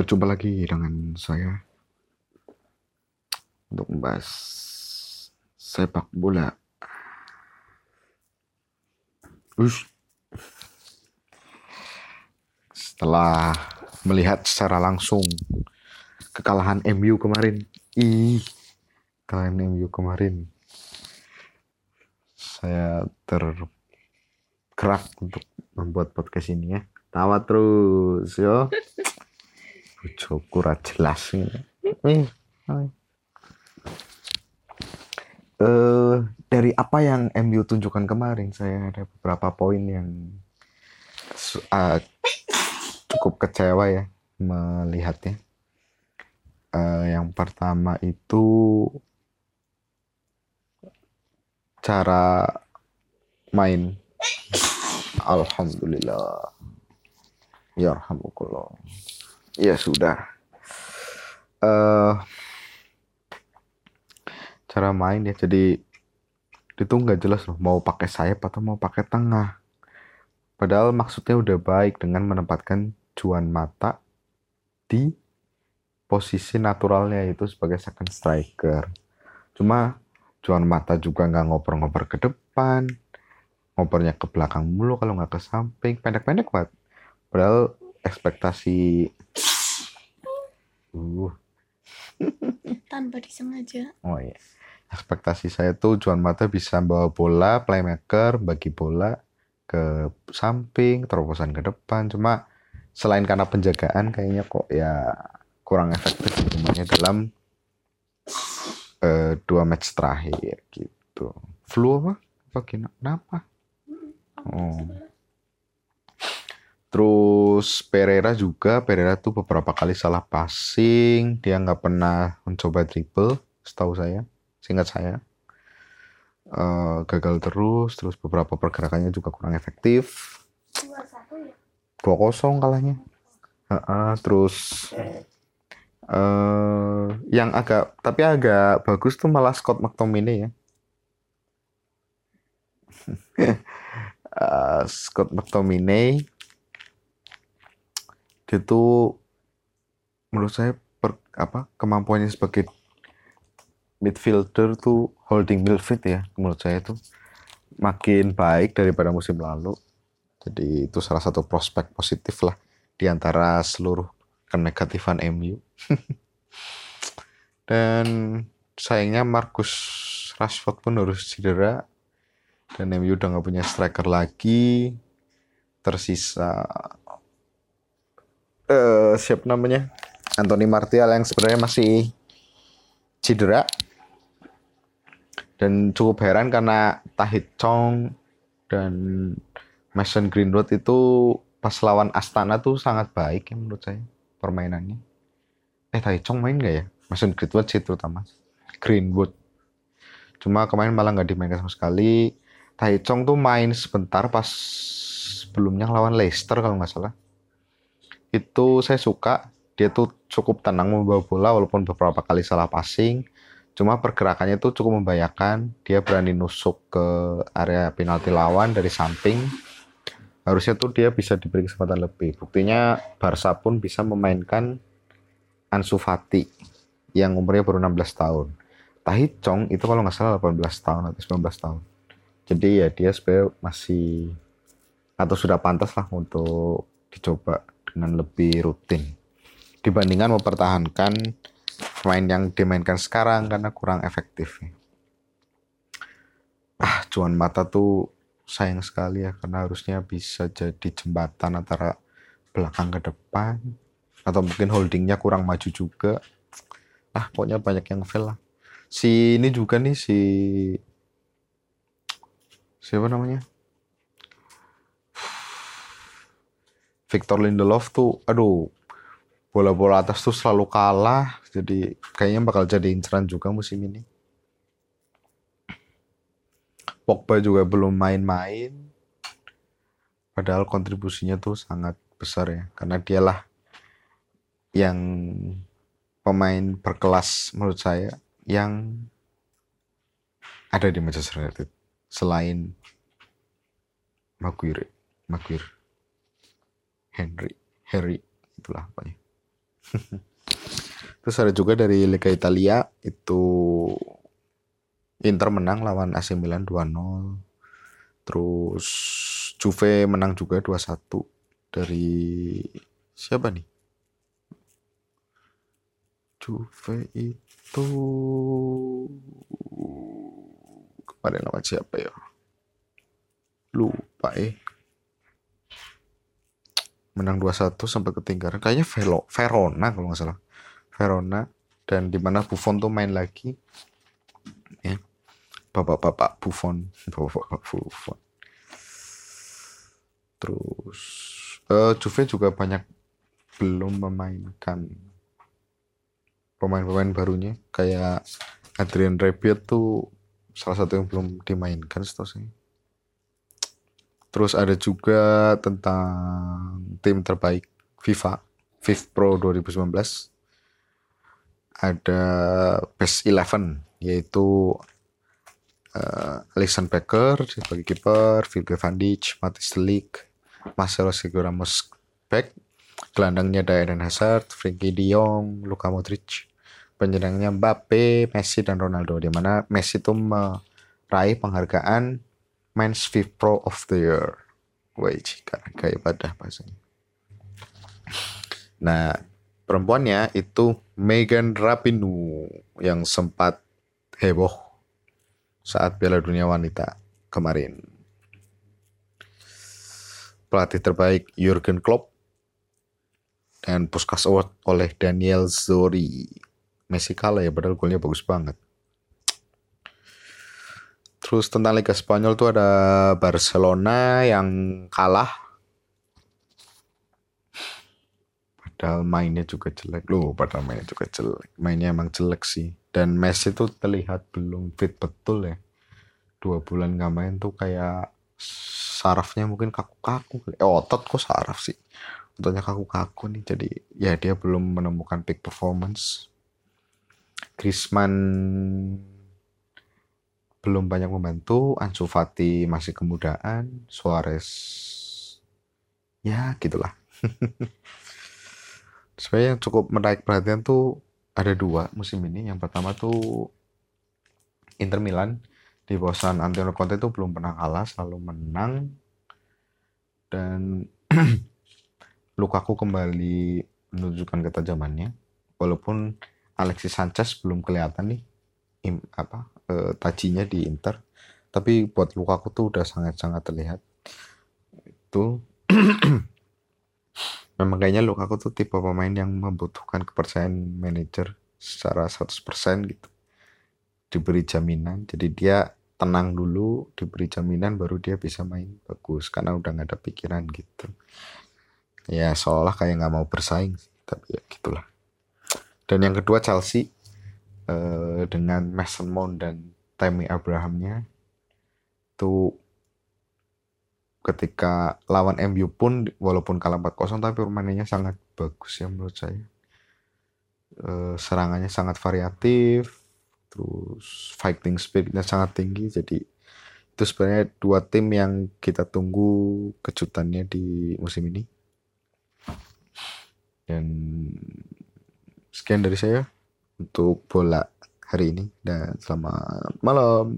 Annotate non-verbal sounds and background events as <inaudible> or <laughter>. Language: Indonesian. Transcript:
Berjumpa lagi dengan saya untuk membahas sepak bola. Ush. Setelah melihat secara langsung kekalahan MU kemarin, ih, kekalahan MU kemarin, saya tergerak untuk membuat podcast ini ya. Tawa terus yo. Bojoku ra jelas ini. Eh. Eh, dari apa yang MU tunjukkan kemarin, saya ada beberapa poin yang ah, cukup kecewa ya melihatnya. Eh, yang pertama itu cara main. Alhamdulillah. Ya Alhamdulillah. Ya sudah. Eh cara main ya jadi itu nggak jelas loh mau pakai sayap atau mau pakai tengah. Padahal maksudnya udah baik dengan menempatkan Juan Mata di posisi naturalnya itu sebagai second striker. Cuma Juan Mata juga nggak ngoper-ngoper ke depan, ngopernya ke belakang mulu kalau nggak ke samping, pendek-pendek banget. Padahal ekspektasi, uh, <laughs> tanpa disengaja oh iya, ekspektasi saya tuh Juan Mata bisa bawa bola, playmaker, bagi bola ke samping, terobosan ke depan. Cuma selain karena penjagaan, kayaknya kok ya kurang efektif sebenarnya dalam eh, dua match terakhir gitu. Flu apa? Apa Kenapa? Oh. Terus Pereira juga, Pereira tuh beberapa kali salah passing, dia nggak pernah mencoba dribble, setahu saya, seingat saya. Eh, gagal terus, terus beberapa pergerakannya juga kurang efektif. 2-0 kalahnya. Heeh, terus eh yang agak tapi agak bagus tuh malah Scott McTominay ya. <laughs> Eh, Scott McTominay dia menurut saya per- apa kemampuannya sebagai midfielder tuh holding midfield ya menurut saya tuh makin baik daripada musim lalu. Jadi itu salah satu prospek positif lah di antara seluruh kenegatifan MU. <laughs> Dan sayangnya Marcus Rashford pun harus cedera dan MU udah nggak punya striker lagi. Tersisa eh siapa namanya? Anthony Martial yang sebenarnya masih cedera. Dan cukup heran karena Tahit Chong dan Mason Greenwood itu pas lawan Astana tuh sangat baik ya menurut saya permainannya. Eh Tahit Chong main nggak ya? Mason Greenwood sih terutama. Greenwood. Cuma kemarin malah nggak dimainkan sama sekali. Tahit Chong tuh main sebentar pas sebelumnya lawan Leicester kalau nggak salah. Itu saya suka. Dia tuh cukup tenang membawa bola walaupun beberapa kali salah passing. Cuma pergerakannya itu cukup membahayakan. Dia berani nusuk ke area penalti lawan dari samping. Harusnya tuh dia bisa diberi kesempatan lebih. Buktinya Barca pun bisa memainkan Ansu Fati yang umurnya baru 16 tahun. Tahit Chong itu kalau nggak salah 18 tahun atau 19 tahun. Jadi ya dia sebenarnya masih atau sudah pantas lah untuk dicoba dengan lebih rutin dibandingkan mempertahankan pemain yang dimainkan sekarang karena kurang efektif. Ah, Juan Mata tuh sayang sekali ya karena harusnya bisa jadi jembatan antara belakang ke depan atau mungkin holdingnya kurang maju juga. Ah, pokoknya banyak yang fail lah. Si ini juga nih si siapa namanya? Victor Lindelof tuh, aduh, bola-bola atas tuh selalu kalah, jadi kayaknya bakal jadi inceran juga musim ini. Pogba juga belum main-main, padahal kontribusinya tuh sangat besar ya, karena dialah yang pemain berkelas menurut saya yang ada di Manchester United. Selain Maguire, Maguire, Henry, Harry, itulah pokoknya. <laughs> Terus ada juga dari Liga Italia itu Inter menang lawan AC Milan 2-0. Terus Juve menang juga 2-1 dari siapa nih? Juve itu kemarin lawan siapa ya? Lupa eh. Menang 2-1 sampai ketinggalan. Kayaknya Velo, Verona kalau nggak salah. Verona dan di mana Buffon tuh main lagi. Ya. Bapak-bapak Buffon, bapak-bapak Buffon. Terus uh, Juve juga banyak belum memainkan pemain-pemain barunya kayak Adrian Rabiot tuh salah satu yang belum dimainkan sih. Terus ada juga tentang tim terbaik FIFA, FIFA Pro 2019. Ada Best 11 yaitu uh, Alisson Becker sebagai kiper, Virgil van Dijk, Matis Delik, Marcelo Sergio Ramos back, gelandangnya ada Eden Hazard, Frankie De Jong, Luka Modric, penyerangnya Mbappe, Messi dan Ronaldo di mana Messi itu meraih penghargaan Men's Fifth Pro of the Year. Wajib karena kayak ibadah bahasanya. Nah, perempuannya itu Megan Rapinoe yang sempat heboh saat Piala Dunia Wanita kemarin. Pelatih terbaik Jurgen Klopp dan Puskas Award oleh Daniel Zori. Messi kalah ya padahal golnya bagus banget. Terus tentang Liga Spanyol tuh ada Barcelona yang kalah. Padahal mainnya juga jelek. Loh, padahal mainnya juga jelek. Mainnya emang jelek sih. Dan Messi tuh terlihat belum fit betul ya. Dua bulan gak main tuh kayak sarafnya mungkin kaku-kaku. Eh, otot kok saraf sih. Ototnya kaku-kaku nih. Jadi ya dia belum menemukan peak performance Griezmann belum banyak membantu, Ansu Fati masih kemudaan, Suarez ya gitulah. <laughs> Sebenarnya yang cukup menarik perhatian tuh ada dua musim ini. Yang pertama tuh Inter Milan di bawah Antonio Conte itu belum pernah kalah, selalu menang. Dan <clears throat> Lukaku kembali menunjukkan ketajamannya. Walaupun Alexis Sanchez belum kelihatan nih im, apa e, tajinya di Inter tapi buat Lukaku tuh udah sangat-sangat terlihat itu <clears throat> <clears throat> memang kayaknya Lukaku tuh tipe pemain yang membutuhkan kepercayaan manajer secara 100% gitu. Diberi jaminan jadi dia tenang dulu diberi jaminan baru dia bisa main bagus karena udah nggak ada pikiran gitu. Ya seolah kayak nggak mau bersaing tapi ya gitulah. Dan yang kedua Chelsea uh, dengan Mason Mount dan Tammy Abrahamnya itu ketika lawan MU pun walaupun kalah 4-0 tapi permainannya sangat bagus ya menurut saya. Uh, serangannya sangat variatif, terus fighting spiritnya sangat tinggi jadi itu sebenarnya dua tim yang kita tunggu kejutannya di musim ini. Dan Sekian dari saya untuk bola hari ini dan selamat malam.